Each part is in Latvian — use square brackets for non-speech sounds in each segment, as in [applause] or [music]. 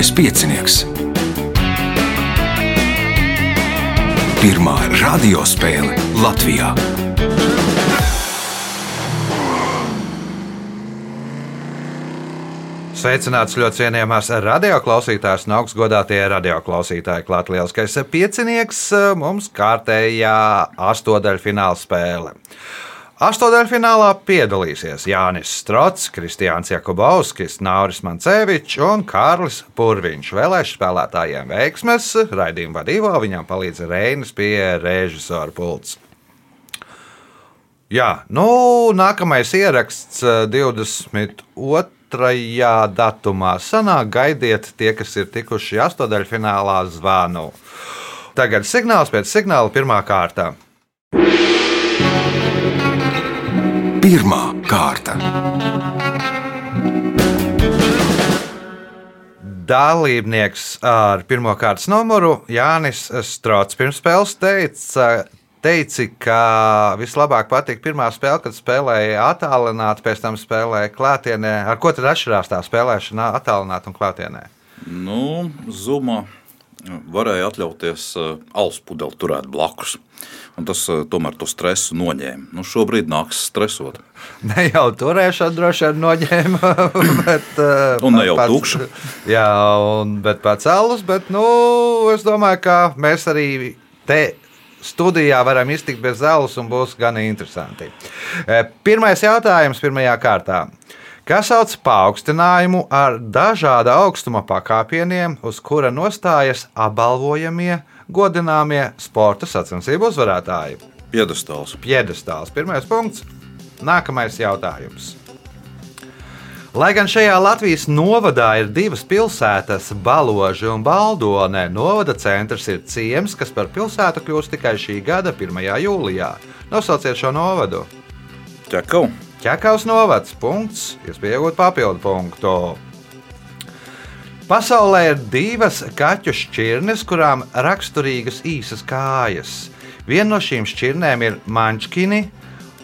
Mazais piecinieks. Pirmā radiospēle Latvijā. Sveicināts ļoti cienījamās radioklausītājas un augstgadātie radioklausītāji. Klāt lielskais piecinieks mums kārtējā astotdaļfināla spēle. Astotdaļfinālā piedalīsies Jānis Strots, Kristiāns Jakubovskis, Nauris Mancevičs un Kārlis Purviņš. Vēlēšu spēlētājiem veiksmes, raidījuma vadībā viņam palīdz Reinas pie režisora pults. Jā, nu, nākamais ieraksts eh, 22. datumā. Sanāk, gaidiet tie, kas ir tikuši astotdaļfinālā zvanu. Tagad signāls pēc signāla pirmā kārta. Pirmā kārta. Dalībnieks ar pirmā kārtas numuru Jānis Strots pirms spēles teica, teici, ka vislabāk patīk pirmā spēle, kad spēlēja attālināti, pēc tam spēlēja klātienē. Ar ko tad atšķirās tā spēlēšana attālināti un klātienē? Nu, Zumā varēja atļauties uh, alus pudeli turēt blakus. Un tas uh, tomēr to stresu noņēma. Nu, šobrīd nāks stresot. [laughs] Ne jau turēšana droši vien noņēma, [laughs] bet. uh, Un ne jau pats- tukšu. [laughs] Jā, un, bet pats alus, bet nu, es domāju, ka mēs arī te studijā varam iztikt bez zāles un būs gan interesanti. Pirmais jautājums pirmajā kārtā. Kas sauc paaugstinājumu ar dažāda augstuma pakāpieniem, uz kura nostājas apbalvojamie, godināmie sporta sacensību uzvarētāji? Piedestāls. Piedestāls. Pirmais punkts. Nākamais jautājums. Lai gan šajā Latvijas novadā ir divas pilsētas, Baloži un Baldone, novada centrs ir ciems, kas par pilsētu kļūs tikai šī gada 1. jūlijā. Nosauciet šo novadu. Ķekau. Ķekaus novads. Punkts. Iespēja iegūt papildu punktu. Pasaulē ir divas kaķu šķirnes, kurām raksturīgas īsas kājas. Viena no šīm šķirnēm ir mančkini,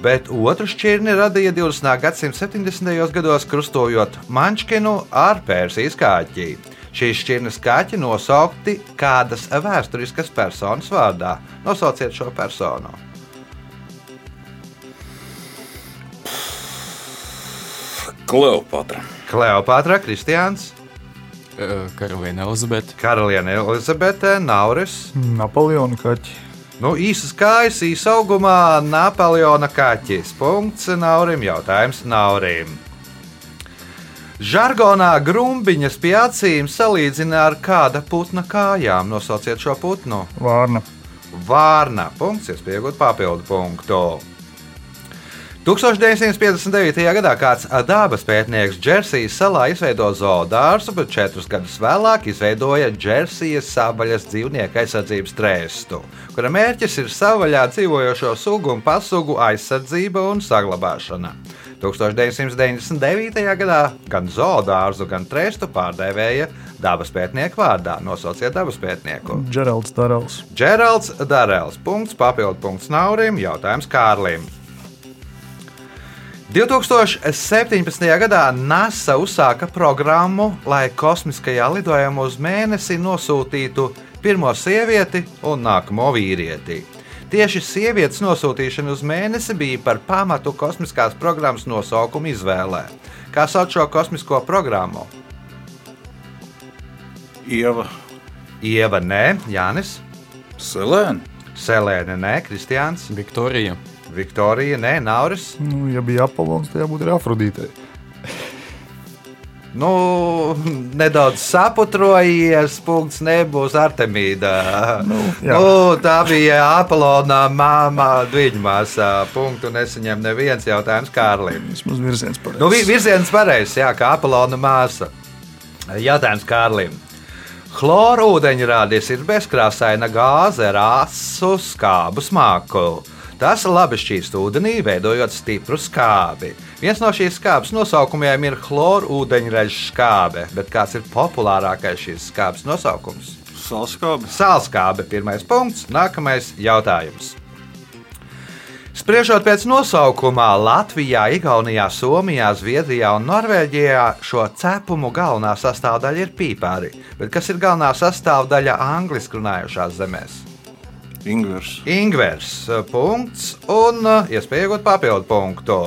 bet otru šķirni radīja 20. gadsimta 70. gados, krustojot mančkinu ar Persijas kāķi. Šīs šķirnes kaķi nosaukti kādas vēsturiskas personas vārdā. Nosauciet šo personu. Kleopatra. Kleopatra, Kristiāns, Karaliene Elizabete. Karaliene Elizabete, Nauris. Napoleona kaķi. Nu, īsas kājas, īsa augumā, Napoleona kaķis. Punkts Naurim, jautājums Naurim. Žargonā grumbiņas pie acīm salīdzina ar kāda putna kājām. Nosauciet šo putnu. Vārna. Vārna. Punkts, iespējot papildu punktu. 1959. gadā kāds dabas pētnieks Džersijas salā izveidoja zoodārstu, bet četrus gadus vēlāk izveidoja Džersijas savaļas dzīvnieku aizsardzības trēstu, kura mērķis ir savvaļā dzīvojošo sugu un pasugu aizsardzība un saglabāšana. 1999. gadā gan zoodārzu, gan trēstu pārdevēja dabas pētnieku vārdā. Nosauciet dabas pētnieku. Džeralds Darels. Džeralds Darēls. Punkts, papildu punkts Naurim, jautājums Kārlim. 2017. gadā NASA uzsāka programmu, lai kosmiskajā lidojumā uz mēnesi nosūtītu pirmo sievieti un nākamo vīrieti. Tieši sievietes nosūtīšana uz mēnesi bija par pamatu kosmiskās programmas nosaukuma izvēlē. Kā sauc šo kosmisko programmu? Ieva. Ieva, nē, Jānis, Selēna. Selēna, nē, Kristiāns, Viktorija. Viktorija, nē, Nauris. Nu, ja bija Apollons, tad jābūt arī Afrodītei. Nu, nedaudz saputrojies, punkts nebūs Artemīda. Nu, jā. nu, tā bija Apollona māma, dviņmāsā. Punktu nesaņem neviens jautājums Kārlim. Vismaz virziens pareizs. Nu, vi- virziens pareizs, jā, kā Apollona māsa. Jautājums Kārlim. Chlora ūdeņradis ir bezkrāsaina gāze ar asu skābu smāku. Tas labi šķīst ūdenī, veidojot stipru skābi. Viens no šīs skābes nosaukumiem ir chlora ūdeņraža skābe, bet kāds ir populārākais šīs skābes nosaukums? Salskābe. Sālskābe, pirmais punkts, nākamais jautājums. Spriežot pēc nosaukumā, Latvijā, Igaunijā, Somijā, Zviedrijā un Norvēģijā šo cepumu galvenā sastāvdaļa ir pīpāri. Bet kas ir galvenā sastāvdaļa angļuiski runājošās zemēs? Ingvers. Ingvers. eh, Punkts un eh, iespēja iegūt papildu punktu.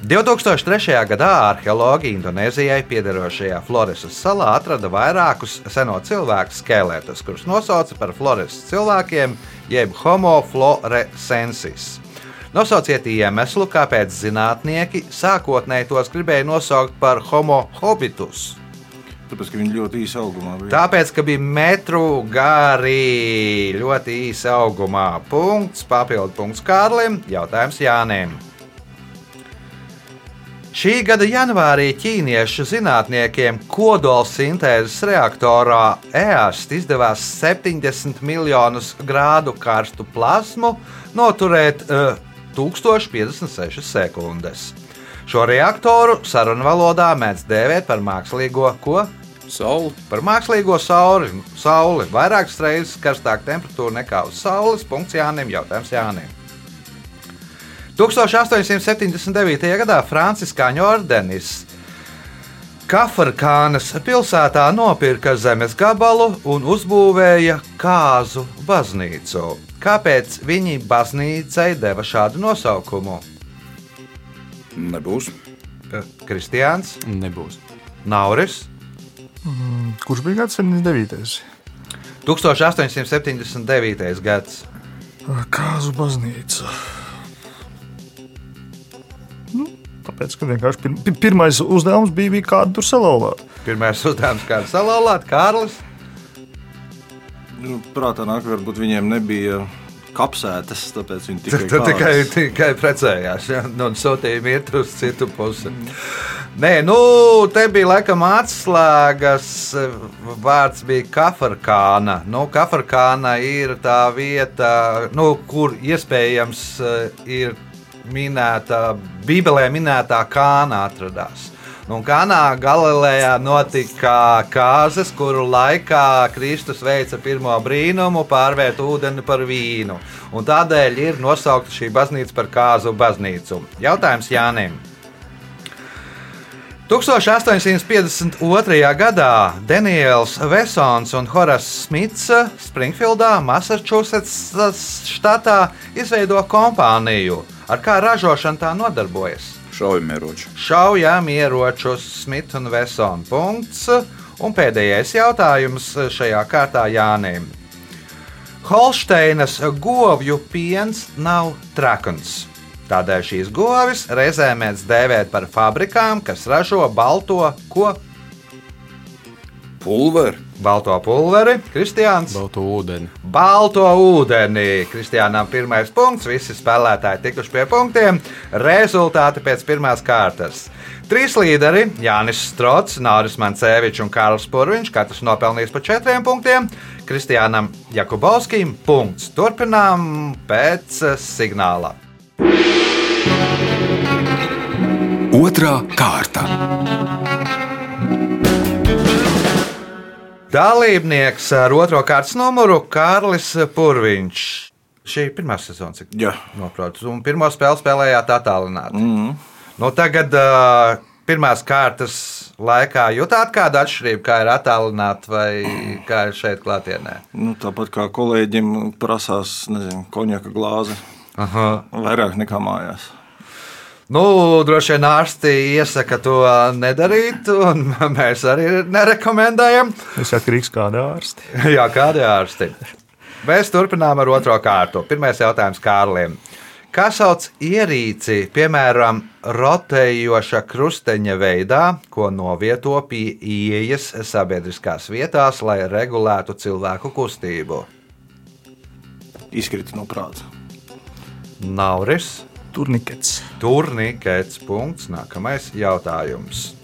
2003. gadā arheologi Indonēzijai piederošajā Floresas salā atrada vairākus seno cilvēku skeletus, kurus nosauca par Floresas cilvēkiem, jeb Homo floresensis. Nosauciet iemeslu, kāpēc zinātnieki sākotnēji tos gribēja nosaukt par Homo hobitus. Tāpēc, ka viņi ļoti īsi augumā bija. Tāpēc, ka bija metru gari, ļoti īsa augumā. Punkts, papildu punkts Kārlim, jautājums Jānim. Šī gada janvārī ķīniešu zinātniekiem kodolsintēzes reaktorā EAST izdevās 70 miljonus grādu karstu plasmu noturēt uh, 1056 sekundes. Šo reaktoru sarunvalodā mēdz dēvēt par mākslīgo ko? Saula. Par mākslīgo sauli, sauli vairākas reizes karstāka temperatūra nekā uz Saules. Punkts Jānim, jautājums Jānim. 1879. gadā Franciskāņu ordenis Kafarkānas pilsētā nopirka zemes gabalu un uzbūvēja kāzu baznīcu. Kāpēc viņi baznīcai deva šādu nosaukumu? Nebūs. Kristiāns, Nebūs. Nauris, Kurš bija gads 79. 1879. gads. Kāzu baznīca. Nu, tāpēc, ka vienkārši pir pi- pirmais uzdevums bija, bija kādu tur salauzāt. Pirmais uzdevums, kā salālāt, Kārlis. Nu, prātā nāk, varbūt viņiem nebija kapsētas, tāpēc viņi tikai, Tur tikai, tikai precējās, ja? nu, un sūtīja mirtu uz citu pusi. Nē, nu, te bija laikam atslēgas. Vārds bija kafarkāna. Nu, kafarkāna ir tā vieta, nu, kur iespējams eh, ir minēta, Bībelē minētā kāna atradās. Nu, un Kanā Galilejā notika kāzas, kuru laikā Kristus veica pirmo brīnumu, pārvērt ūdeni par vīnu. Un tādēļ ir nosaukta šī baznīca par kāzu baznīcu. Jautājums Jānim. 1852. gadā Daniels Vesons un Horace Smits Springfieldā, Massachusetts štatā izveido kompāniju, ar kā ražošana tā nodarbojas. Šaujamieroči. Šaujam ieročus Smith un Vesona punkts. Un pēdējais jautājums šajā kārtā Jānim. Holšteinas govju piens nav trakns. Tādēļ šīs govis reizēm mēdz dēvēt par fabrikām, kas ražo balto ko? Pulveri. Balto pulveri, Kristiāns. Balto ūdeni. Balto ūdeni. Kristiānam pirmais punkts, visi spēlētāji tikuši pie punktiem. Rezultāti pēc pirmās kārtas. Trīs līderi - Jānis Strots, Nāris Mancevičs un Kārls Purviņš, katrs nopelnījis pa četriem punktiem. Kristiānam Jakubovskim punkts. Turpinām pēc eh, signāla. Otra kārta. Dalībnieks ar otro kārtas numuru - Kārlis Purviņš. Šī ir pirmā sezona, cik Jā. noprotu. Un pirmo spēli spēlējāt attālināti. Mm. Nu, tagad uh, pirmās kārtas laikā jutāt kādu atšķirību, kā ir attālināti vai [clears throat] kā ir šeit klātienē. Nu, tāpat kā kolēģim prasās, nezinu, konjaka glāze. Aha. Vairāk nekā mājās. Nu, droši vien ārsti iesaka to nedarīt, un [laughs] mēs arī nerekomendējam. Es atkarīgs no kāda ārsta. [laughs] Jā, kādi ārsti. Mēs turpinām ar otro kārtu. Pirmais jautājums Kārlim. Kā sauc ierīci, piemēram, rotējoša krusteņa veidā, ko novieto pie ieejas sabiedriskās vietās, lai regulētu cilvēku kustību? Izkrita no prāta. Nauris, Turnikets. turnikets, punkts. Nākamais jautājums.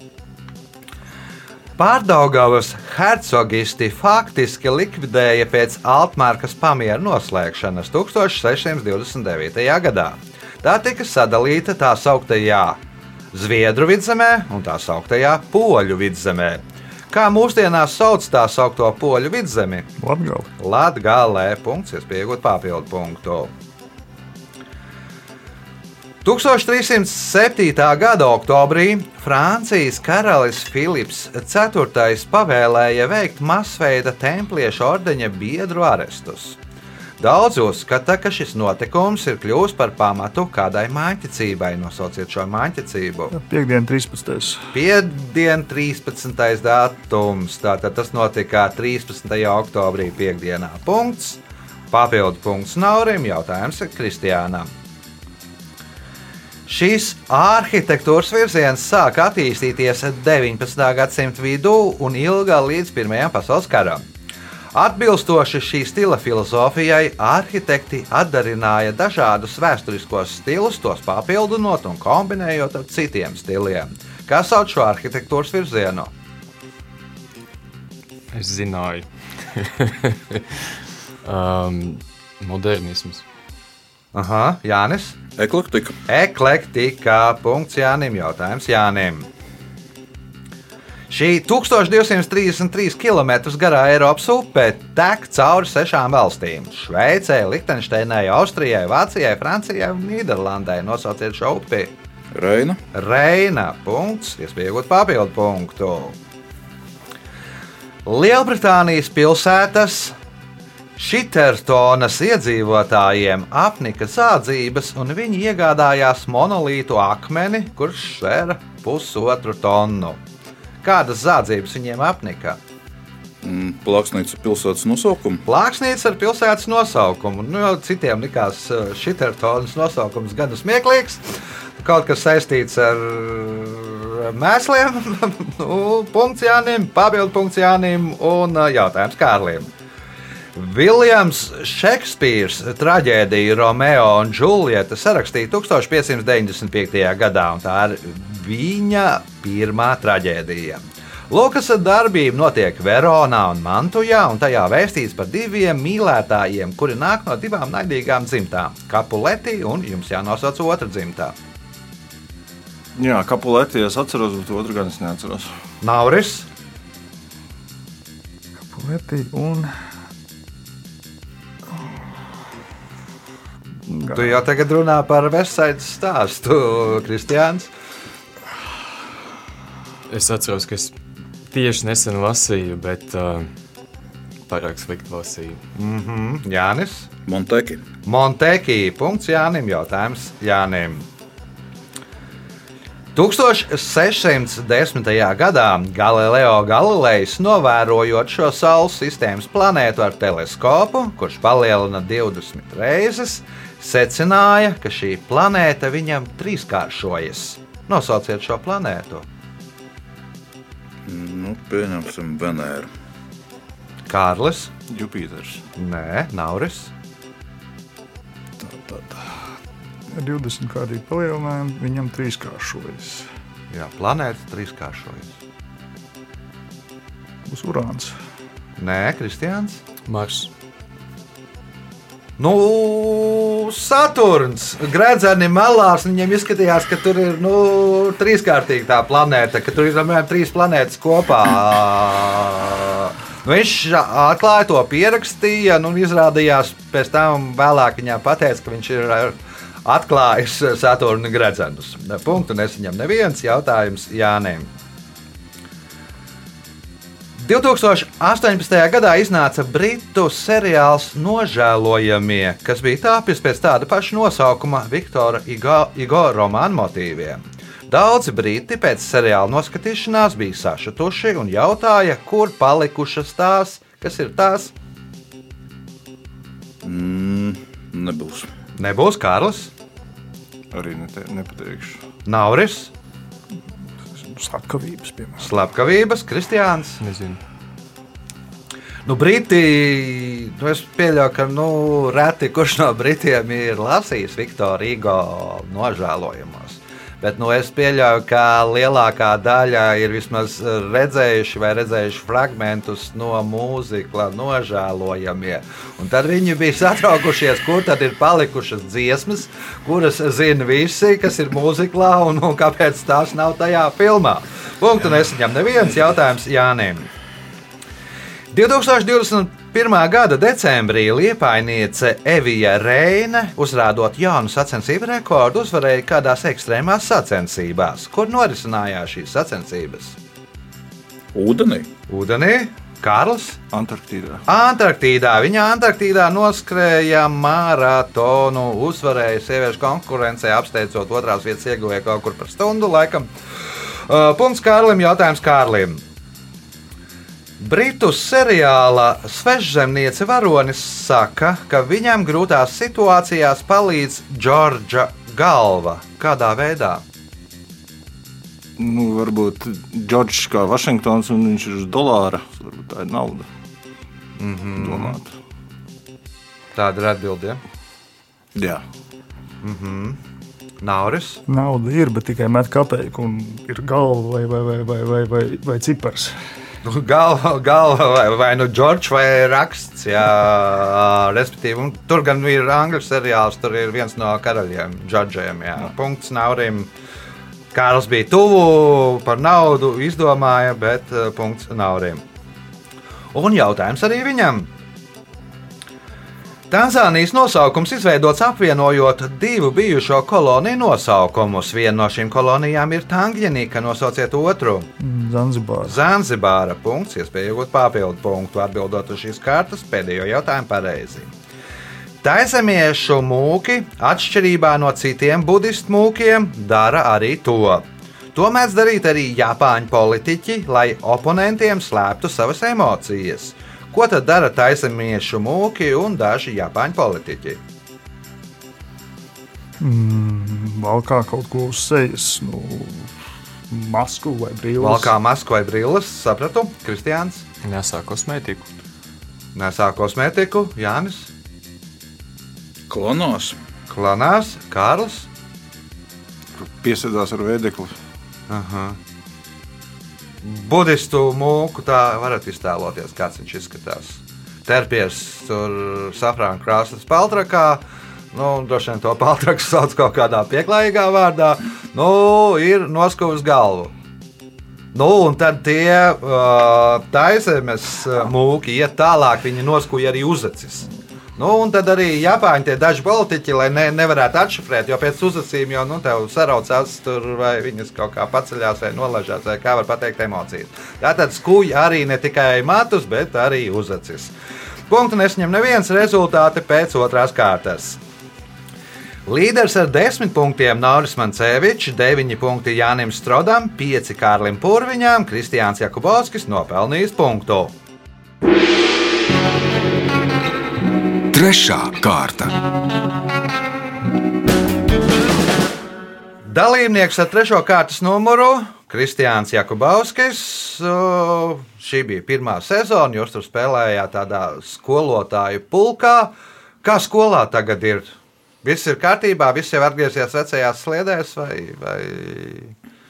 Pārdaugavas hercogisti faktiski likvidēja pēc Altmārkas pamiera noslēgšanas 1629. gadā. Tā tika sadalīta tā sauktajā Zviedru vidzemē un tā sauktajā Poļu vidzemē. Kā mūsdienās sauc tā saukto poļu vidzemi? Latgali. Latvijā, punkts, iespējot papildu punktu. 1307. gada oktobrī Francijas karalis Filips IV pavēlēja veikt masveida templiešu ordeņa biedru arestus. Daudz uzskata, ka šis notikums ir kļuvis par pamatu kādai mājiņticībai. Nosauciet šo mājiņticību. Piektdien, 13. Piektdien, 13. datums. Tātad tas notika 13. oktobrī, piekdienā. Punkts. Papildu punkts Naurim. Jautājums Kristiānam. Šīs arhitektūras virziens sāka attīstīties 19. gadsimta vidū un ilga līdz Pirmajam pasaules karam. Atbilstoši šī stila filozofijai, arhitekti atdarināja dažādus vēsturiskos stilus, tos papildinot un kombinējot ar citiem stiliem. Kā sauc šo arhitektūras virzienu? Es zināju. [laughs] um, modernisms. Aha, Jānis. Eklektika. Eklektika. Punkts Jānim. Jautājums Jānim. Šī 1233 km garā Eiropas upe tek cauri sešām valstīm - Šveicē, Liechtensteinai, Austrijai, Vācijai, Francijai un Nīderlandai. Nosauciet šo upi. Reina. Reina. Punkts. Iespējot papildu punktu. Lielbritānijas pilsētas Šitertonas iedzīvotājiem apnika zādzības, un viņi iegādājās monolītu akmeni, kurš svēra pusotru tonu. Kādas zādzības viņiem apnika? Mm, Plāksnīca pilsētas nosaukumu. Plāksnīca ar pilsētas nosaukumu. Nu, citiem likās uh, Šitertonas nosaukums gan smieklīgs, kaut kas saistīts ar mēsliem. [laughs] nu, punkts Jānim, papildu punkts Jānim un uh, jautājums Kārlim. Viljams Šekspīrs traģēdiju Romeo un Džuljeta sarakstīja 1595. gadā, un tā ir viņa pirmā traģēdija. Lukas darbība notiek Veronā un Mantujā, un tajā vēstīts par diviem mīlētājiem, kuri nāk no divām naidīgām dzimtām - Kapuleti un jums jānosauc otra dzimtā. Jā, kapulēti es atceros, bet otru gan es neatceros. Nauris, Kapulēti un. Tu jau tagad runā par Vestsaidas stāstu, Kristiāns. Es atceros, ka es tieši nesen lasīju, bet uh, pārāk slikti lasīju. Mhm, Jānis. Monteki. Monteki. Punkts Jānim. Jautājums Jānim. 1610. gadā Galileo Galilejs novērojot šo Saules sistēmas planētu ar teleskopu, kurš palielina 20 reizes, secināja, ka šī planēta viņam trīskāršojas. Nosauciet šo planētu. Nu, pieņemsim Venēru. Kārlis, Jupiters. Nē, Nauris, Ar 20 kādīgi palielinājumu viņam trīskāršojas. Jā, planēta trīskāršojas. Būs urāns. Nē, Kristians. Mars. Nu, Saturns, gredzeni melās, viņiem izskatījās, ka tur ir nu, trīskārtīga tā planēta, ka tur ir apmēram trīs planētas kopā. Nu, viņš atklāja to, pierakstīja, nu, un izrādījās pēc tam vēlāk viņam pateica, ka viņš ir atklājis Saturna gredzenus. Punktu nesaņem neviens jautājums Jānim. 2018. gadā iznāca britu seriāls Nožēlojamie, kas bija tāpis pēc tāda paša nosaukuma Viktora Igo, Igo romāna motīviem. Daudzi briti pēc seriāla noskatīšanās bija sašutuši un jautāja, kur palikušas tās, kas ir tās. Mm, nebūs. Nebūs Kārlis, Arī nete, nepateikšu. Nauris, Slepkavības, piemēram. Slepkavības, Kristiāns. Nezinu. Nu, Briti, nu, es pieļauju, ka nu, reti kurš no Britiem ir lasījis Viktoru Igo nožēlojamos. Bet nu, es pieļauju, ka lielākā daļa ir vismaz redzējuši vai redzējuši fragmentus no mūzikla nožēlojamie. Un tad viņi bija satraukušies, kur tad ir palikušas dziesmas, kuras zina visi, kas ir mūziklā un, un kāpēc tās nav tajā filmā. Punktu nesaņem neviens jautājums Jānim. 2021. gada decembrī liepainiece Evija Reine, uzrādot jaunu sacensību rekordu, uzvarēja kādās ekstrēmās sacensībās, kur norisinājās šīs sacensības. Ūdenī. Ūdenī, Kārlis, Antarktīdā. Antarktīdā. Viņa Antarktīdā noskrēja maratonu, uzvarēja sieviešu konkurencē, apsteidzot otrās vietas ieguvēju kaut kur par stundu laikam. Uh, punkts Kārlim, jautājums Kārlim. Britu seriāla Svežzemniece varonis saka, ka viņam grūtās situācijās palīdz Džordža galva. Kādā veidā? Nu, varbūt Džordžs kā Vašingtons un viņš ir uz dolāra. Varbūt tā ir nauda. Mm -hmm. Domāt. Tāda ir atbildība. Jā. Nauris. Nauda ir, bet tikai met kapeiku un ir galva vai, vai, vai, vai, vai, vai, vai cipars. Nu, Galva, galva vai, vai nu Džordžs vai raksts. Jā, respektīvi, tur gan ir angļu seriāls, tur ir viens no karaļiem, Džordžiem. Punkts Naurim. Kārls bija tuvu par naudu, izdomāja, bet uh, punkts Naurim. Un jautājums arī viņam. Tanzānijas nosaukums izveidots apvienojot divu bijušo koloniju nosaukumus. Viena no šīm kolonijām ir Tangjanika, nosauciet otru. Zanzibārs. Zanzibāra punkts, iespēja iegūt papildu punktu, atbildot uz šīs kārtas pēdējo jautājumu pareizi. Taizemiešu mūki, atšķirībā no citiem budistu mūkiem, dara arī to. To mēdz darīt arī Japāņu politiķi, lai oponentiem slēptu savas emocijas. Ko tad dara taizemiešu mūki un daži Japāņu politiķi? Valkā kaut ko uz sejas. Nu, masku vai brīvības. Valkā masku vai brilles, sapratu, Kristiāns, Nesā kosmētiku. nesā kosmētiku, Jānis, Klonos. Klanās, Kārls. Piesēdās ar vēdekli. Aha. Budistu mūku tā varat iztēloties, kāds viņš izskatās. Terpies tur safrāna krāsas peltrakā. Nu, droši vien to peltraku [laughs] sauc kaut kādā pieklājīgā vārdā. Nu, ir noskuvis galvu. Nu, un tad tie uh, taizemes uh, mūki iet tālāk, viņi noskuja arī uzacis. Nu, un tad arī Japāņi tie daži politiķi, lai ne, nevarētu atšifrēt, jo pēc uzacīm jau nu, tev saraucās tur, vai viņas kaut kā paceļās, vai nolaižās, vai kā var pateikt, emocijas. Tātad skūja arī ne tikai matus, bet arī uzacis. Punktu nesņem neviens rezultāti pēc otrās kārtas. Līderis ar 10 punktiem Nauris Mancevičs, 9 punkti Jānim Strodam, 5 Kārlim Pūriņām, Kristiāns Jakubovskis nopelnījis punktu. Trešā kārta. Dalībnieks ar trešo kārtas numuru Kristiāns Jakubovskis. O, Šī bija pirmā sezona, jūs tur spēlējāt tādā skolotāju pulkā. Kā skolā tagad ir? Viss ir kārtībā, viss jau atgriezies vecajās sliedēs, vai, vai...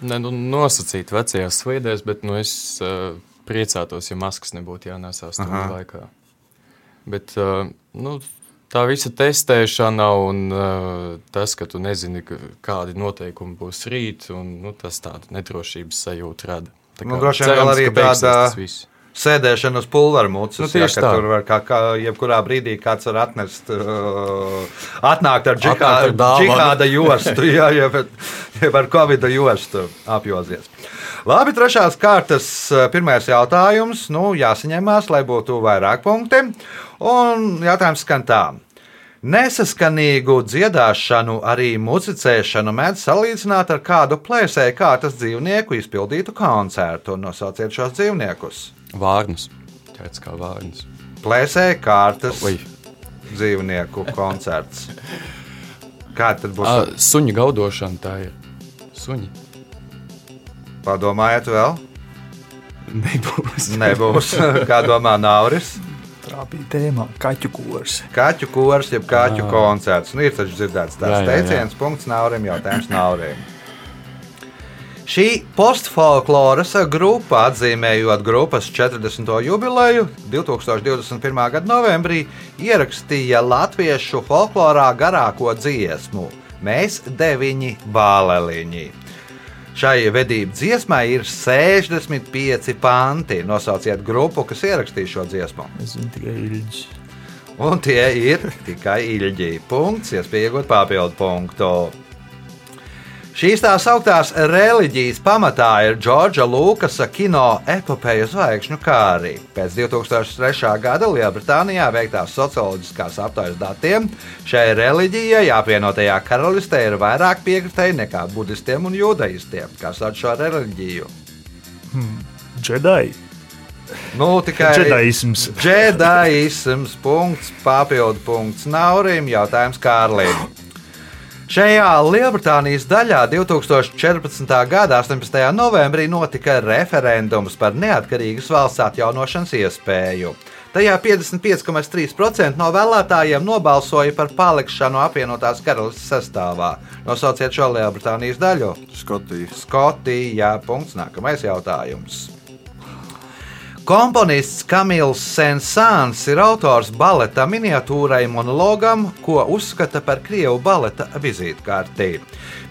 Ne, nu, nosacīt vecajās sliedēs, bet nu, es uh, priecātos, ja maskas nebūtu jānēsā stundu Aha. laikā. Bet uh, nu, tā visa testēšana un uh, tas, ka tu nezini, kādi noteikumi būs rīt, un, nu, tas tādu nedrošības sajūtu rada. Tā Nu, kā droši vien arī tāda-. Sēdēšana uz pulvera mūcas. Nu, Nu, tieši jā, tā. tur var kā, kā jebkurā brīdī kāds var atnest, uh, atnākt ar džihāda, jostu, [laughs] jā, jeb, jeb ar covid jostu apjozies. Labi, trešās kārtas uh, pirmais jautājums. Nu, jāsaņemās, lai būtu vairāk punkti. Un jautājums skan tā. Nesaskanīgu dziedāšanu, arī muzicēšanu mēdz salīdzināt ar kādu plēsēju kārtas dzīvnieku izpildītu koncertu. Nosauciet šos dzīvniekus. Vārnus. Tāds kā vārnus. Plēsēja kārtas Vai dzīvnieku koncerts. Kā tad būs? ah, suņu gaudošana tā ir? Suņi. Padomājiet, vēl? Nebūs. Nebūs. [laughs] Kā domā Nauris? Tā bija tēma - kaķu kurs. Kaķu kurs, jeb kaķu koncerts. Nu, ir taču dzirdēts Jā, tāds jā, jā. teiciens, punkts Naurim, jautājums Naurim. Šī postfolkloras grupa, atzīmējot grupas 40. jubileju, 2021. gada novembrī ierakstīja latviešu folklorā garāko dziesmu Mēs deviņi bāleliņi. Šai vedību dziesmai ir 65 panti. Nosauciet grupu, kas ierakstīja šo dziesmu. Es zinu tikai īļģis. Un tie ir tikai īļģi. Punkts, iespēja iegūt papildu punktu. Šīs tās augtās reliģijas pamatā ir Džordža Lukasa kino epopeja zvaigžņu kārī. Pēc 2003. gada Lielbritānijā veiktās socioloģiskās aptaujas datiem šai reliģijai apvienotajā karalistē ir vairāk piekritēji nekā budistiem un jūdaistiem, kas sauc šo reliģiju. Džedai. Nu, tikai Džedaisms. Džedaisms, punkts, papildu punkts Naurim, jautājums Kārlim. Šajā Lielbritānijas daļā 2014. gada 18. novembrī notika referendums par neatkarīgas valsts atjaunošanas iespēju. Tajā 55,3% no vēlētājiem nobalsoja par palikšanu apvienotās karalistes sastāvā. Nosauciet šo Lielbritānijas daļu. Skotija. Skotija. Punkts. Nākamais jautājums. Komponists Kamils Sensāns ir autors baleta miniatūrai monologam, ko uzskata par krievu baleta vizītkārtī.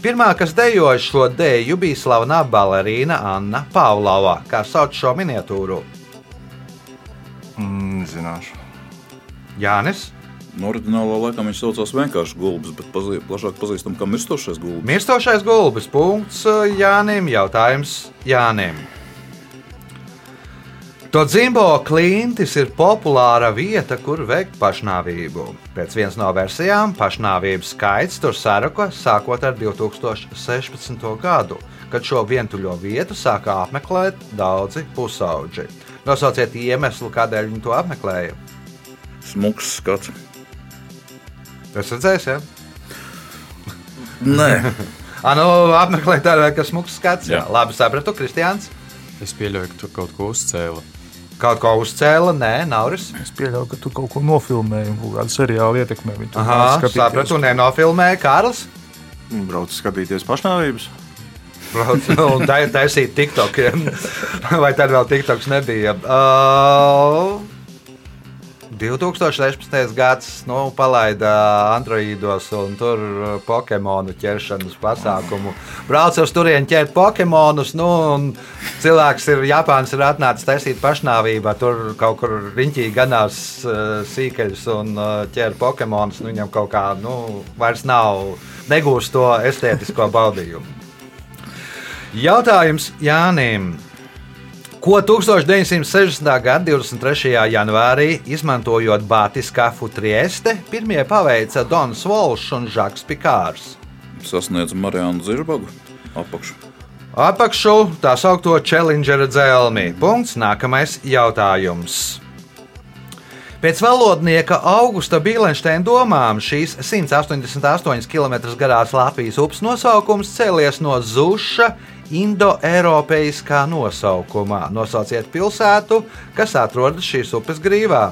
Pirmā, kas dejoja šo dēļu, bija slavenā balerīna Anna Pavlova, kā sauc šo miniatūru. Mm, zināšu. Jānis, No oriģinālā laikam viņš saucās vienkārši gulbis, bet pazī, plašāk pazīstam kā mirstošais gulbis. mirstošais gulbis, punkts Jānim, jautājums Jānim. Todzimbo klintis ir populāra vieta, kur veikt pašnāvību. Pēc vienas no versijām pašnāvības skaits tur saruka sākot ar 2016. gadu, kad šo vientuļo vietu sāka apmeklēt daudzi pusauģi. Nosauciet iemeslu, kādēļ viņi to apmeklēja. Smuks [laughs] skats. Tas redzēs, ja? Nē, Ah, nu, apmeklēt tādu, kas smūgs skats. Jā. Jā. Labi, sapratu, Kristiāns. Es pieļauju, ka tur kaut ko uzcēla. Kaut ko uzcēla, nē, Nauris. Es pieļauju, ka tu kaut ko nofilmēji un kaut kādu seriālu ietekmē. Aha, sapratu, nenofilmēja Kārls. Brauc skatīties pašnāvības. [laughs] Un tai- taisīt TikTok. [laughs] Vai tad vēl TikToks nebija? Uh, 2016. gads nu, palaida Androidos un tur uh, Pokemonu ķeršanas pasākumu. Brauc uz turieni ķert Pokemonus. Nu, un cilvēks ir Japāns, ir atnācis taisīt pašnāvībā. Tur kaut kur riņķī ganās uh, sīkeļus un uh, ķer Pokemonus. Nu, viņam kaut kā nu, vairs nav, negūst to estētisko baudījumu. Jautājums Jānim. Ko 1960. gada 23. janvārī, izmantojot Bātiskāfu Trieste, pirmie paveica Dons Volšs un Žaks Pikārs? sasniedz Marijānu Zirbagu apakšu. Apakšu tā saucamo Challengera dzelmi. Punkts. Nākamais jautājums. Pēc valodnieka Augusta Bīlensteina domām šīs 188 km garās Latvijas upes nosaukums cēlies no Zuša indoeiropeiskā nosaukumā. Nosauciet pilsētu, kas atrodas šīs upes grīvā.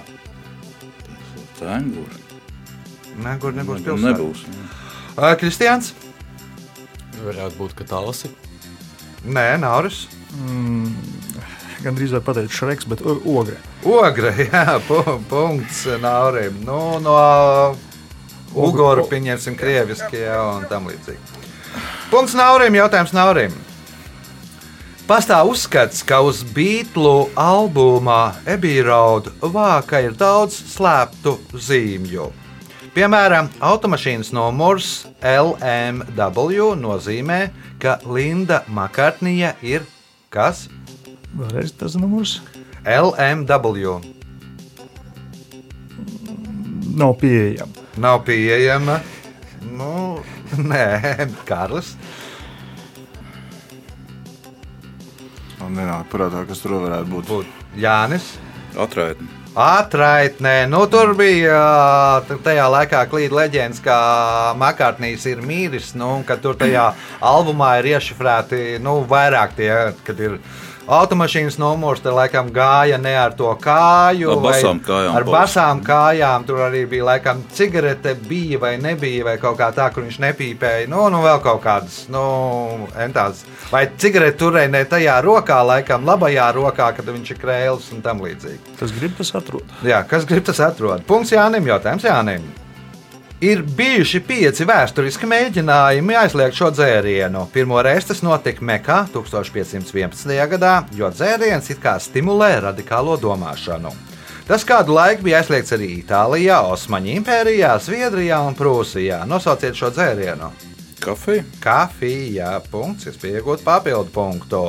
Tēnguri. Nē, kur nebūs pilsēta. Nebūs. Ā, Kristians? Varētu būt, ka tāls ir. Nē, Nauris. Gan drīz vai pateikt Šreks, bet ogre. Ogre, [laughs] jā, pu, punkts Naurim. Nu, no Ugoru pieņemsim krieviski, jā, un tam līdzīgi. Punkts Naurim, jautājums Naurim. Pastāv uzskats, ka uz Beatlu albuma Abbey Road vāka ir daudz slēptu zīmju. Piemēram, automašīnas numurs LMW nozīmē, ka Linda Makartnija ir kas? Vēlreiz tas numurs LMW. nav pieejams. Nav pieejama. Nu, [laughs] nē, Kārlis. Man nenāk prātā, kas tur varētu būt. Būtu Jānis. Atraitni. Atraitnē, nu tur bija tajā laikā klīda leģendas, ka Makārtnīs ir mīris, nu, un ka tur tajā albumā ir iešifrēti nu, vairāk tie, kad ir automašīnas numurs, tad laikam gāja ne ar to kāju. Ar vai basām kājām Ar basām kājām, tur arī bija laikam cigarete, bija vai nebija, vai kaut kā tā, kur viņš nepīpēja. Nu, nu vēl kaut kādas, nu, entādas. Vai cigarete turēja ne tajā rokā, laikam labajā rokā, kad viņš ir krēls un tam līdzīgi. Tas grib, tas atrod. Jā, kas grib, tas atrod. Punkts Jānim, jautājums Jānim. Ir bijuši pieci vēsturiski mēģinājumi aizliegt šo dzērienu. Pirmo reizi tas notika Mekā 1511. gadā, jo dzēriens it kā stimulē radikālo domāšanu. Tas kādu laiku bija aizliegts arī Itālijā, Osmaņu impērijā, Zviedrijā un Prūsijā. Nosauciet šo dzērienu. Kafija. Kafija, punkts, es pieņemu papildu punktu.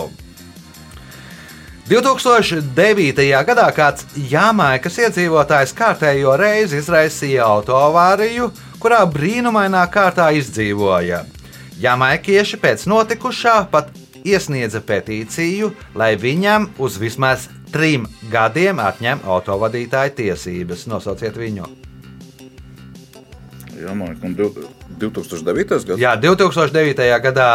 2009. gadā kāds Jamaikas iedzīvotājs kārtējo reizi izraisīja autoavāriju, kurā brīnumainā kārtā izdzīvoja. Jamaikieši pēc notikušā pat iesniedza petīciju, lai viņam uz vismaz trim gadiem atņem autovadītāja tiesības. Nosauciet viņu. Jā, man liekas, 2009. gads. Jā, 2009. gadā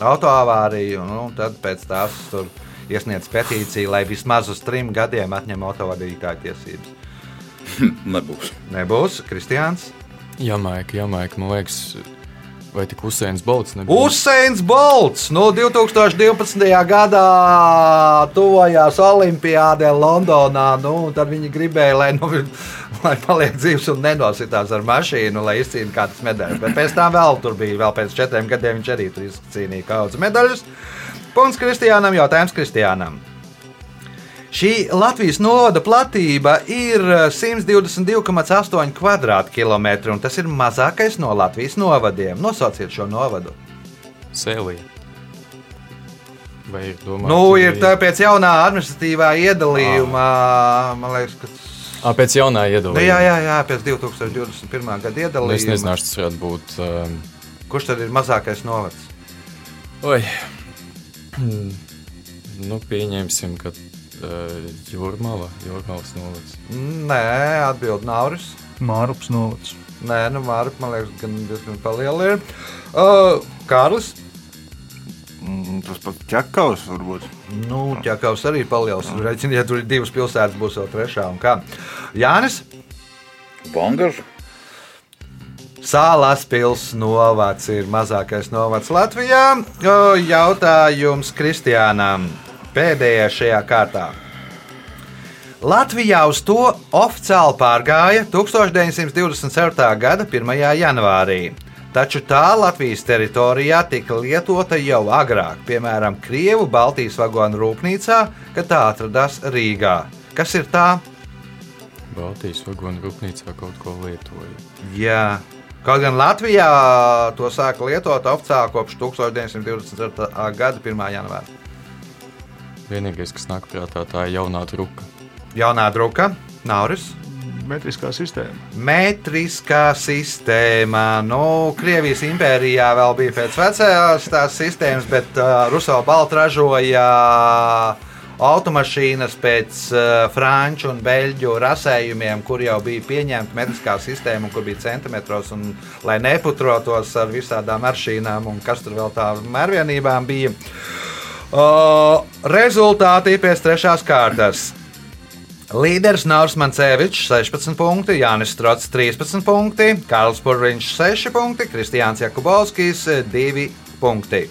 autoavāriju, nu, un tad pēc tās tur iesniedz petīciju, lai vismaz uz trim gadiem atņem autovadītāja tiesības. [laughs] Nebūs. Nebūs, Kristiāns. Jamaika, Jamaika, man liekas, vai tik Usains Bolts nebija? Usains Bolts no 2012. gadā tuvojās Olimpijādē Londonā. Nu, tad viņi gribēja, lai, nu, [laughs] lai paliek dzīves un nenositās ar mašīnu, lai izcīnītu kādas medaļas. Bet pēc tam vēl tur bija, vēl pēc četriem gadiem viņš arī tur izcīnīja kaudzes medaļas. Punkts Kristiānam, jautājums Kristiānam. Šī Latvijas novada platība ir 122,8 km2, un tas ir mazākais no Latvijas novadiem. Nosauciet šo novadu. Sēlija. Vai ir domāts? Nu, ir tā pēc jaunā administratīvā iedalījuma, man liekas, ka. À, pēc jaunā Nu, iedalījuma. jā, jā, jā, pēc 2021. gada Nu, Es iedalījuma. nezināšu, tas varētu būt. Um, Kurš tad ir mazākais novads? oi. Hmm. Nu, pieņemsim, ka uh, jūrmala, jūrmalas novads. Nē, atbild Nauris. Mārups novads. Nē, nu, Mārcis, man liekas, gan diezgan paliela ir. Uh, Kārlis. Mm, Tas pats ķekavs varbūt. Nu, ķekavs arī paliels. Reiziniet, ja tur ir divas pilsētas, būs vēl trešā un kā. Jānis. Bangažu. Sālās pilsētas novads ir mazākais novads Latvijā. Jautājums Kristiānam pēdējā šajā kārtā. Latvijā uz to oficiāli pārgāja 1927. gada 1. janvārī. Taču tā Latvijas teritorijā tika lietota jau agrāk, piemēram, Krievu Baltijas vagonu rūpnīcā, kad tā atradās Rīgā. Kas ir tā? Baltijas vagonu rūpnīcā kaut ko lietoja. Jā. Kaut gan Latvijā to sāka lietot oficiāli kopš 1924. gada 1. janvāra. Vienīgais, kas nāk prātā, tā ir jaunā druka. Jaunā druka, Nauris. Metriskā sistēma. Metriskā sistēma. Nu, Krievijas impērijā vēl bija pēc vecās tās sistēmas, bet uh, Rusija balta ražoja automašīnas pēc uh, franču un beļģu rasējumiem, kur jau bija pieņemta metriskā sistēma, kur bija centimetros, un lai neputrotos ar visādām aršīnām un kas tur vēl tādām mērvienībām bija. Uh, rezultāti pēc trešās kārtas. Līderis Nauris Mancevičs 16 punkti, Jānis Strots 13 punkti, Kārls Purviņš 6 punkti, Kristiāns Jakubovskis 2 punkti.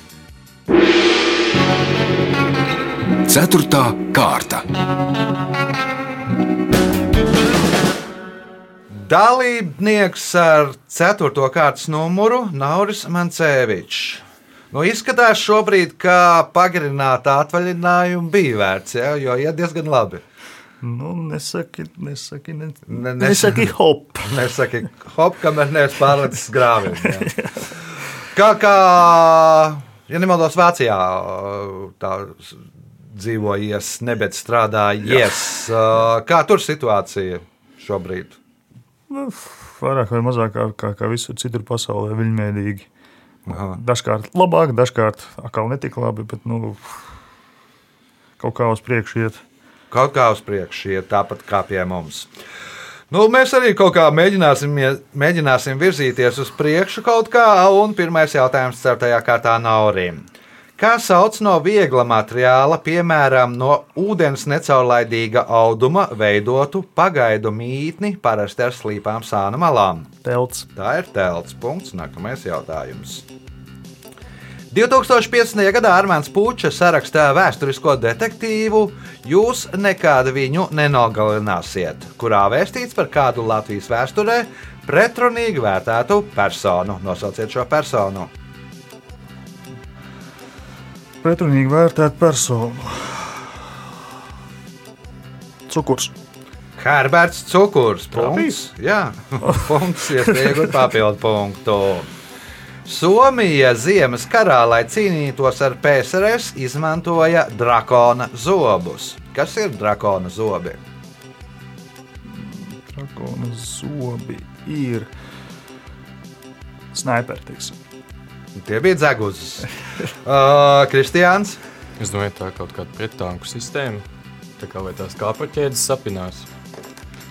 Ceturtā kārta. Dalībnieks ar 4. kārtas numuru Nauris Mancevičs. Nu, izskatās šobrīd, ka pagarināta atvaļinājuma bija vērts, ja, jo iet diezgan labi. Nu, nesaki, nesaki, ne, Ne- ne, nes- nesaki hop. [laughs] Nesaki, hop, kamēr neesmu pārlicis grāviem. jā. Kā, kā, ja nemaldos, Vācijā tā dzīvojies, nebet strādājies. Kā tur situācija šobrīd? Nu, vairāk vai mazāk kā, kā, kā visur citur pasaulē, viļņveidīgi. Dažkārt labāk, dažkārt atkal netik labi, bet nu, kaut kā uz priekšu iet. Kaut kā uz priekšu iet tāpat kā pie mums. Nu, mēs arī kaut kā mēģināsim, mēģināsim virzīties uz priekšu kaut kā, un pirmais jautājums ceturtajā kārtā Naurim. Kā sauc no viegla materiāla, piemēram, no ūdens necaurlaidīga auduma veidotu pagaidu mītni, parasti ar slīpām sāna malām? Telts. Tā ir telts. Punkts. Nākamais jautājums. 2015. gadā Armāns Puča sarakstā vēsturisko detektīvu Jūs nekādu viņu nenogalināsiet, kurā vēstīts par kādu Latvijas vēsturē pretrunīgi vērtētu personu. Nosauciet šo personu. Pretrunīgi vērtēt personu. Cukurs. Herberts Cukurs. Punkts. Jā, [laughs] punkts. Iespējams, papildu punktu. Somija Ziemas karā, lai cīnītos ar PSRS, izmantoja drakona zobus. Kas ir drakona zobi? Drakona zobi ir sniperi. Tie bija dzeguzes. [laughs] Uh, Kristiāns. Es domāju, tā ir kaut kāda pretanku sistēma. Tā kā vai tās kāpaķēdes sapinās.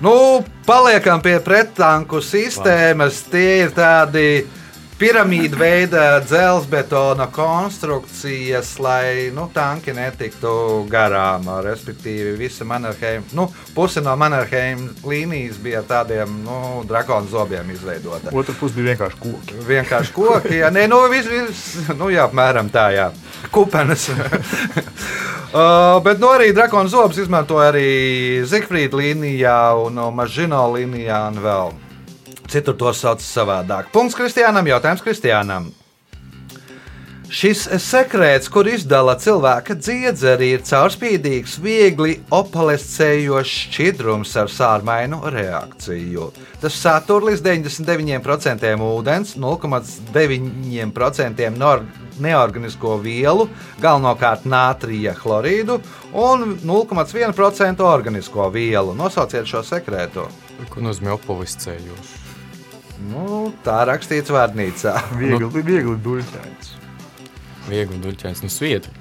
Nu, paliekam pie pretanku sistēmas. Tie ir tādi piramīda veida dzelzbetona konstrukcijas, lai nu, tanki netiktu garām. Respektīvi, visa Mannerheim, nu, puse no Mannerheim līnijas bija tādiem nu, drakonu zobiem izveidota. Otra puse bija vienkārši koki. Vienkārši koki, jā, nē, nu, vis, vis, nu jā, apmēram tā, jā. Kupenes. [laughs] uh, bet nu, arī drakonu zobus izmantoja arī Zigfrīda līnijā un uh, Mažino līnijā un vēl. Citur to sauc savādāk. Punkts Kristiānam, jautājums Kristiānam. Šis sekrets, kur izdala cilvēka dziedzeri, ir caurspīdīgs, viegli opalescējošs šķidrums ar sārmainu reakciju. Tas satur līdz 99% ūdens, 0,9% nor- neorganisko vielu, galvenokārt nātrija chlorīdu un 0,1% organisko vielu. Nosauciet šo sekretu. Ko nozīmē opoliscējoši? Nu, tā rakstīts vārnīcā. [laughs] Viegli, viegli duļķains. Viegli duļķains no sviedri.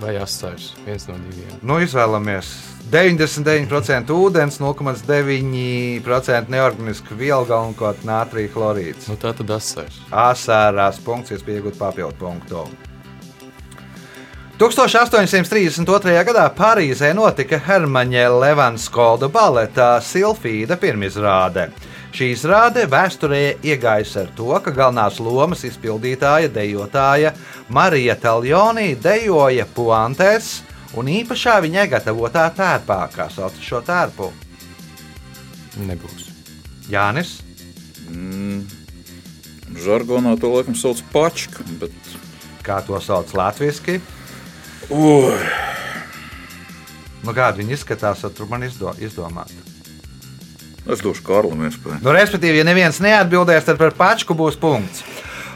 Vai asars, viens no diviem. Nu, izvēlamies 99% ūdens, 0,9% neorganisku vielu, galvenokārt nātrija chlorīds. Nu, tā tad asars. Asārās punkts, iespējams, papildu punktu. 1832. gadā Parīzē notika Hermaņa Levanskolda baleta Silfīda pirmizrāde. Šī izrāde vēsturē iegājusi ar to, ka galvenās lomas izpildītāja dejotāja Marija Taljoni dejoja puantēs un īpašā viņa gatavotā tērpā, kā sauc šo tērpu. Nebūs. Jānis, Žargonā to laikam sauc par pačku, bet kā to sauc latviešu? Ui, Nu, kāda viņa izskatās, tad tur man izdo, izdomāt. Es došu Kārlim iespēju. Nu, respektīvi, ja neviens neatbildēs, tad par pačku būs punkts.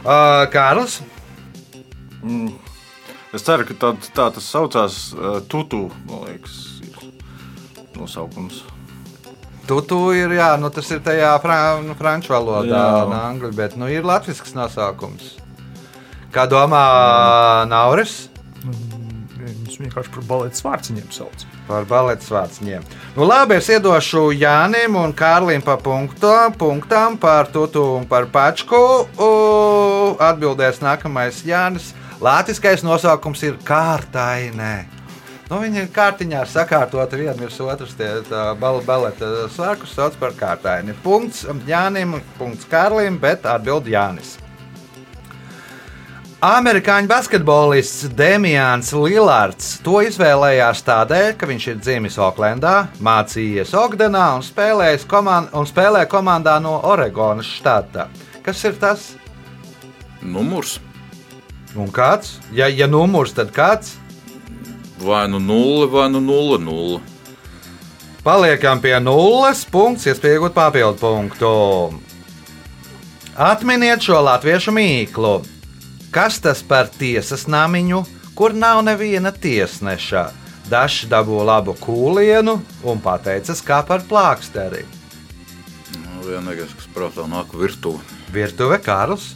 Uh, Kārlis, Es ceru, ka tā, tā tas saucās uh, Tutu. Man liekas, ir nosaukums. Tutu ir, jā, nu, tas ir tajā fra, nu, franču valodā, un angļu, bet nu, ir latvisks nosaukums. Kā domā Nauris? Viņus vienkārši par baleta svārciņiem sauc. Par baleta svārciņiem. Nu, labi, es iedošu Jānim un Kārlim pa punktu, punktām par tutu un par pačku. U, Atbildēs nākamais Jānis. Latvijas nosaukums ir kārtainē. Nu, viņi ir kārtiņā sakārtoti viena virs otras. Tie bal baleta svārkus sauc par kārtaini. Punkts Jānim, punkts Kārlim, bet atbild Jānis. Amerikāņu basketbolists Demians Lillards to izvēlējās tādēļ, ka viņš ir dzimis Oklendā, mācījies Ogdenā un, komand un spēlē komandā no Oregonas štata. Kas ir tas? Numurs Un kāds? Ja, ja numurs, tad kāds? vai nu 0, vai nu 0, 0. Paliekam pie nulles punkts, iespējot papildu punktu. Atminiet šo latviešu mīklu. Kas tas par tiesas namiņu, kur nav neviena tiesneša? Dažs dabū labu kūlienu un pateicas kā par plāksteri. Nu, Vienīgais, kas prātā nāk virtuve. Virtuve Kārls.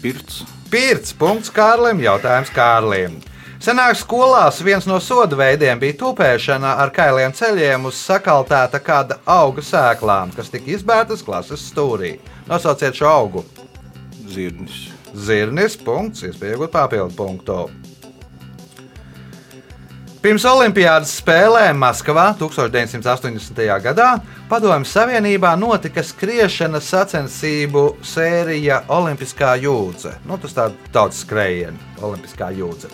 Pirts. Pirts punkts Kārlim, jautājums Kārlim. Senāk skolās viens no soda veidiem bija tupēšana ar kailiem ceļiem uz sakaltēta kāda auga sēklām, kas tika izbērtas klases stūrī. Nosauciet šo augu. Zirnis. Zirnis, punkts, iespējams, papildu punktu. Pirms Olimpiādas spēlēm Maskavā 1980. gadā Padomju Savienībā notika skriešanas sacensību sērija Olimpiskā jūdze. Nu, tas tāds tautas skrējiens, Olimpiskā jūdze.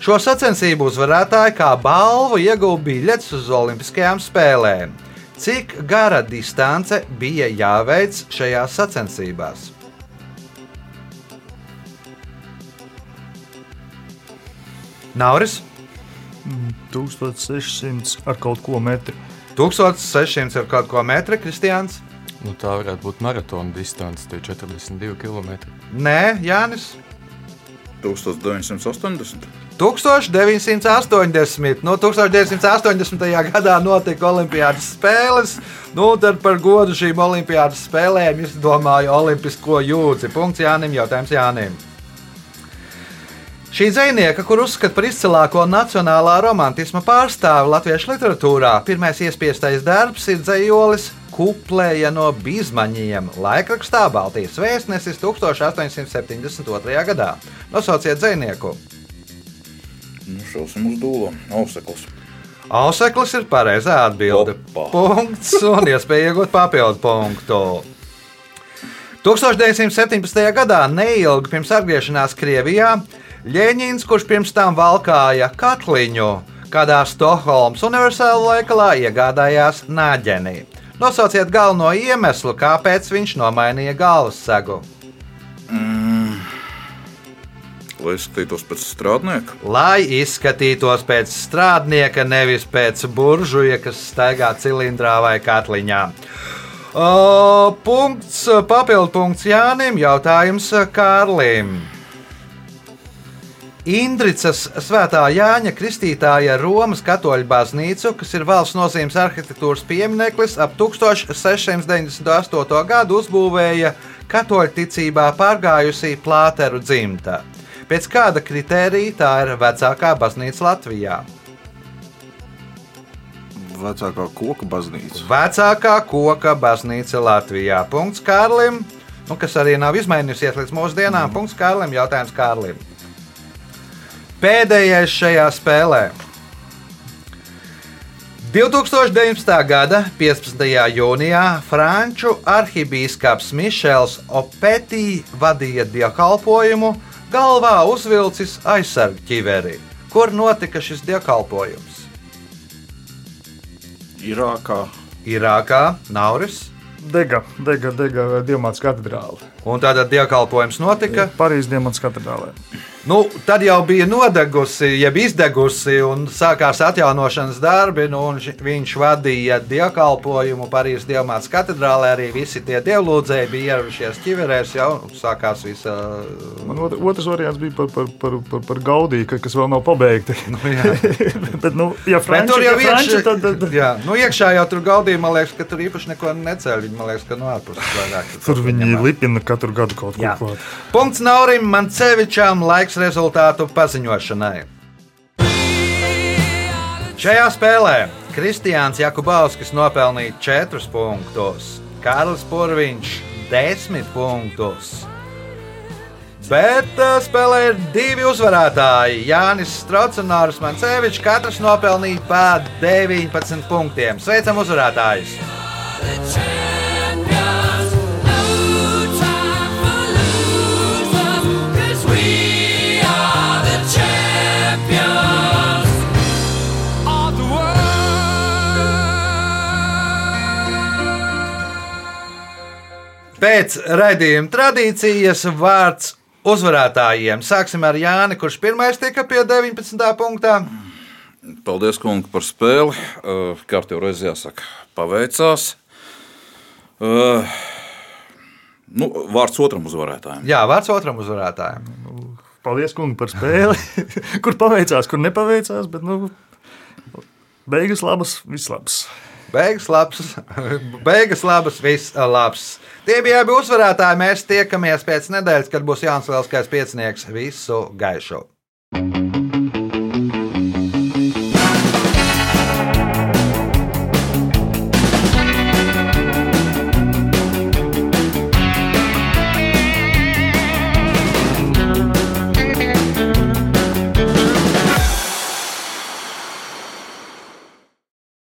Šo sacensību uzvarētāji kā balvu ieguva biļetes uz Olimpiskajām spēlēm. Cik gara distance bija jāveic šajās sacensībās? Nauris 1600 ar kaut ko metru. 1600 ar kaut ko metru, Kristiāns. Nu, tā varētu būt maratona distance, tie 42 km. Nē, Jānis. 1980. 1980. Nu, 1980. gadā notika Olimpiādas spēles. Nu, tad par godu šīm Olimpiādas spēlēm izdomāja Olimpisko jūdzi. Punkts Jānim, jautājums Jānim. Šī zvejnieka, kur uzskata par izcilāko nacionālā romantisma pārstāvi latviešu literatūrā, pirmais iespiestais darbs ir dzējolis Kuplēja no Bizmaņiem, laikrakstā Baltijas vēstnesis 1872. gadā. Nosauciet zvejnieku! Nu, šausim uz dūlo. Auseklis. Auseklis ir pareizā atbilde. Opa. Punkts un [laughs] iespēja iegūt papildu punktu. 1917. gadā, neilgi pirms atgriešanās Krievijā, Ļeņins, kurš pirms tam valkāja katliņu, kādā Stokholmas universālajā veikalā iegādājās nāģeni. Nosauciet galveno iemeslu, kāpēc viņš nomainīja galvas segu. Lai izskatītos pēc strādnieka. Lai izskatītos pēc strādnieka, nevis pēc buržuja, kas staigā cilindrā vai katliņā. O, punkts, papildu punkts Jānim, jautājums Kārlim. Indricas svētā Jāņa Kristītāja Romas katoļu baznīcu, kas ir valsts nozīmes arhitektūras piemineklis, ap 1698. gadu uzbūvēja katoļu ticībā pārgājusī Plāteru dzimta. Pēc kāda kritērija tā ir vecākā baznīca Latvijā? Vecākā koka baznīca. Vecākā koka baznīca Latvijā. Punkts Kārlim, nu, kas arī nav izmainījusies līdz mūsdienām. Punkts Kārlim, jautājums Kārlim. Pēdējais šajā spēlē. 2019. gada 15. jūnijā franču arhibīskaps Mišels Opetī vadīja dievkalpojumu, galvā uzvilcis aizsargu ķiveri. Kur notika šis dievkalpojums? Irākā. Irākā, Nauris. Dega, dega, dega Dievmātes katedrāle. Un tātad dievkalpojums notika. Parīzes Dievmātes katedrālē. Nu, tad jau bija nodegusi, jeb izdegusi, un sākās atjaunošanas darbi. Nu, viņš vadīja dievkalpojumu Parīzes Dievmātes katedrālē. Arī visi tie dievlūdzēji bija ieradušies ķiverēs, jau sākās visa. Man ot- otrs variants bija par, par, par, par, par Gaudiju, ka- kas vēl nav pabeigti. Nu, jā. [laughs] Bet, nu, ja Bet Franči, tur jau ja Franči, iekšā, tad, tad, jā, nu, iekšā jau tur gaudīja, man liekas, ka tur īpaši neko neceļ. Viņi, man liekas, ka no ārpuses vairāk. tur viņi lipina katru gadu kaut ko klāt. Punkts Naurim Mancevičam laiks rezultātu paziņošanai. Šajā spēlē Kristiāns Jakubauskis nopelnīja 4 punktus, Kārlis Purviņš 10 punktus. Bet uh, spēlē ir divi uzvarētāji. Jānis Strauts un Nāris Mancevičs. Katrs nopelnīja pa 19 punktiem. Sveicam uzvarētājus! Pēc raidījuma tradīcijas vārds uzvarētājiem. Sāksim ar Jāni, kurš pirmais tika pie 19. punktā. Paldies, kungi, par spēli. Uh, Kā tev reizē jāsaka, paveicās. Uh, nu, vārds otram uzvarētājam. Jā, vārds otram uzvarētājam. Paldies, kungi, par spēli. [laughs] kur paveicās, kur nepaveicās. Bet, nu, beigas labas, viss labs. Beigas labs, [laughs] beigas labas, viss labs. Tie bija abi uzvarētāji. Mēs tiekamies pēc nedēļas, kad būs Jānis Lielskais piecinieks. Visu gaišu!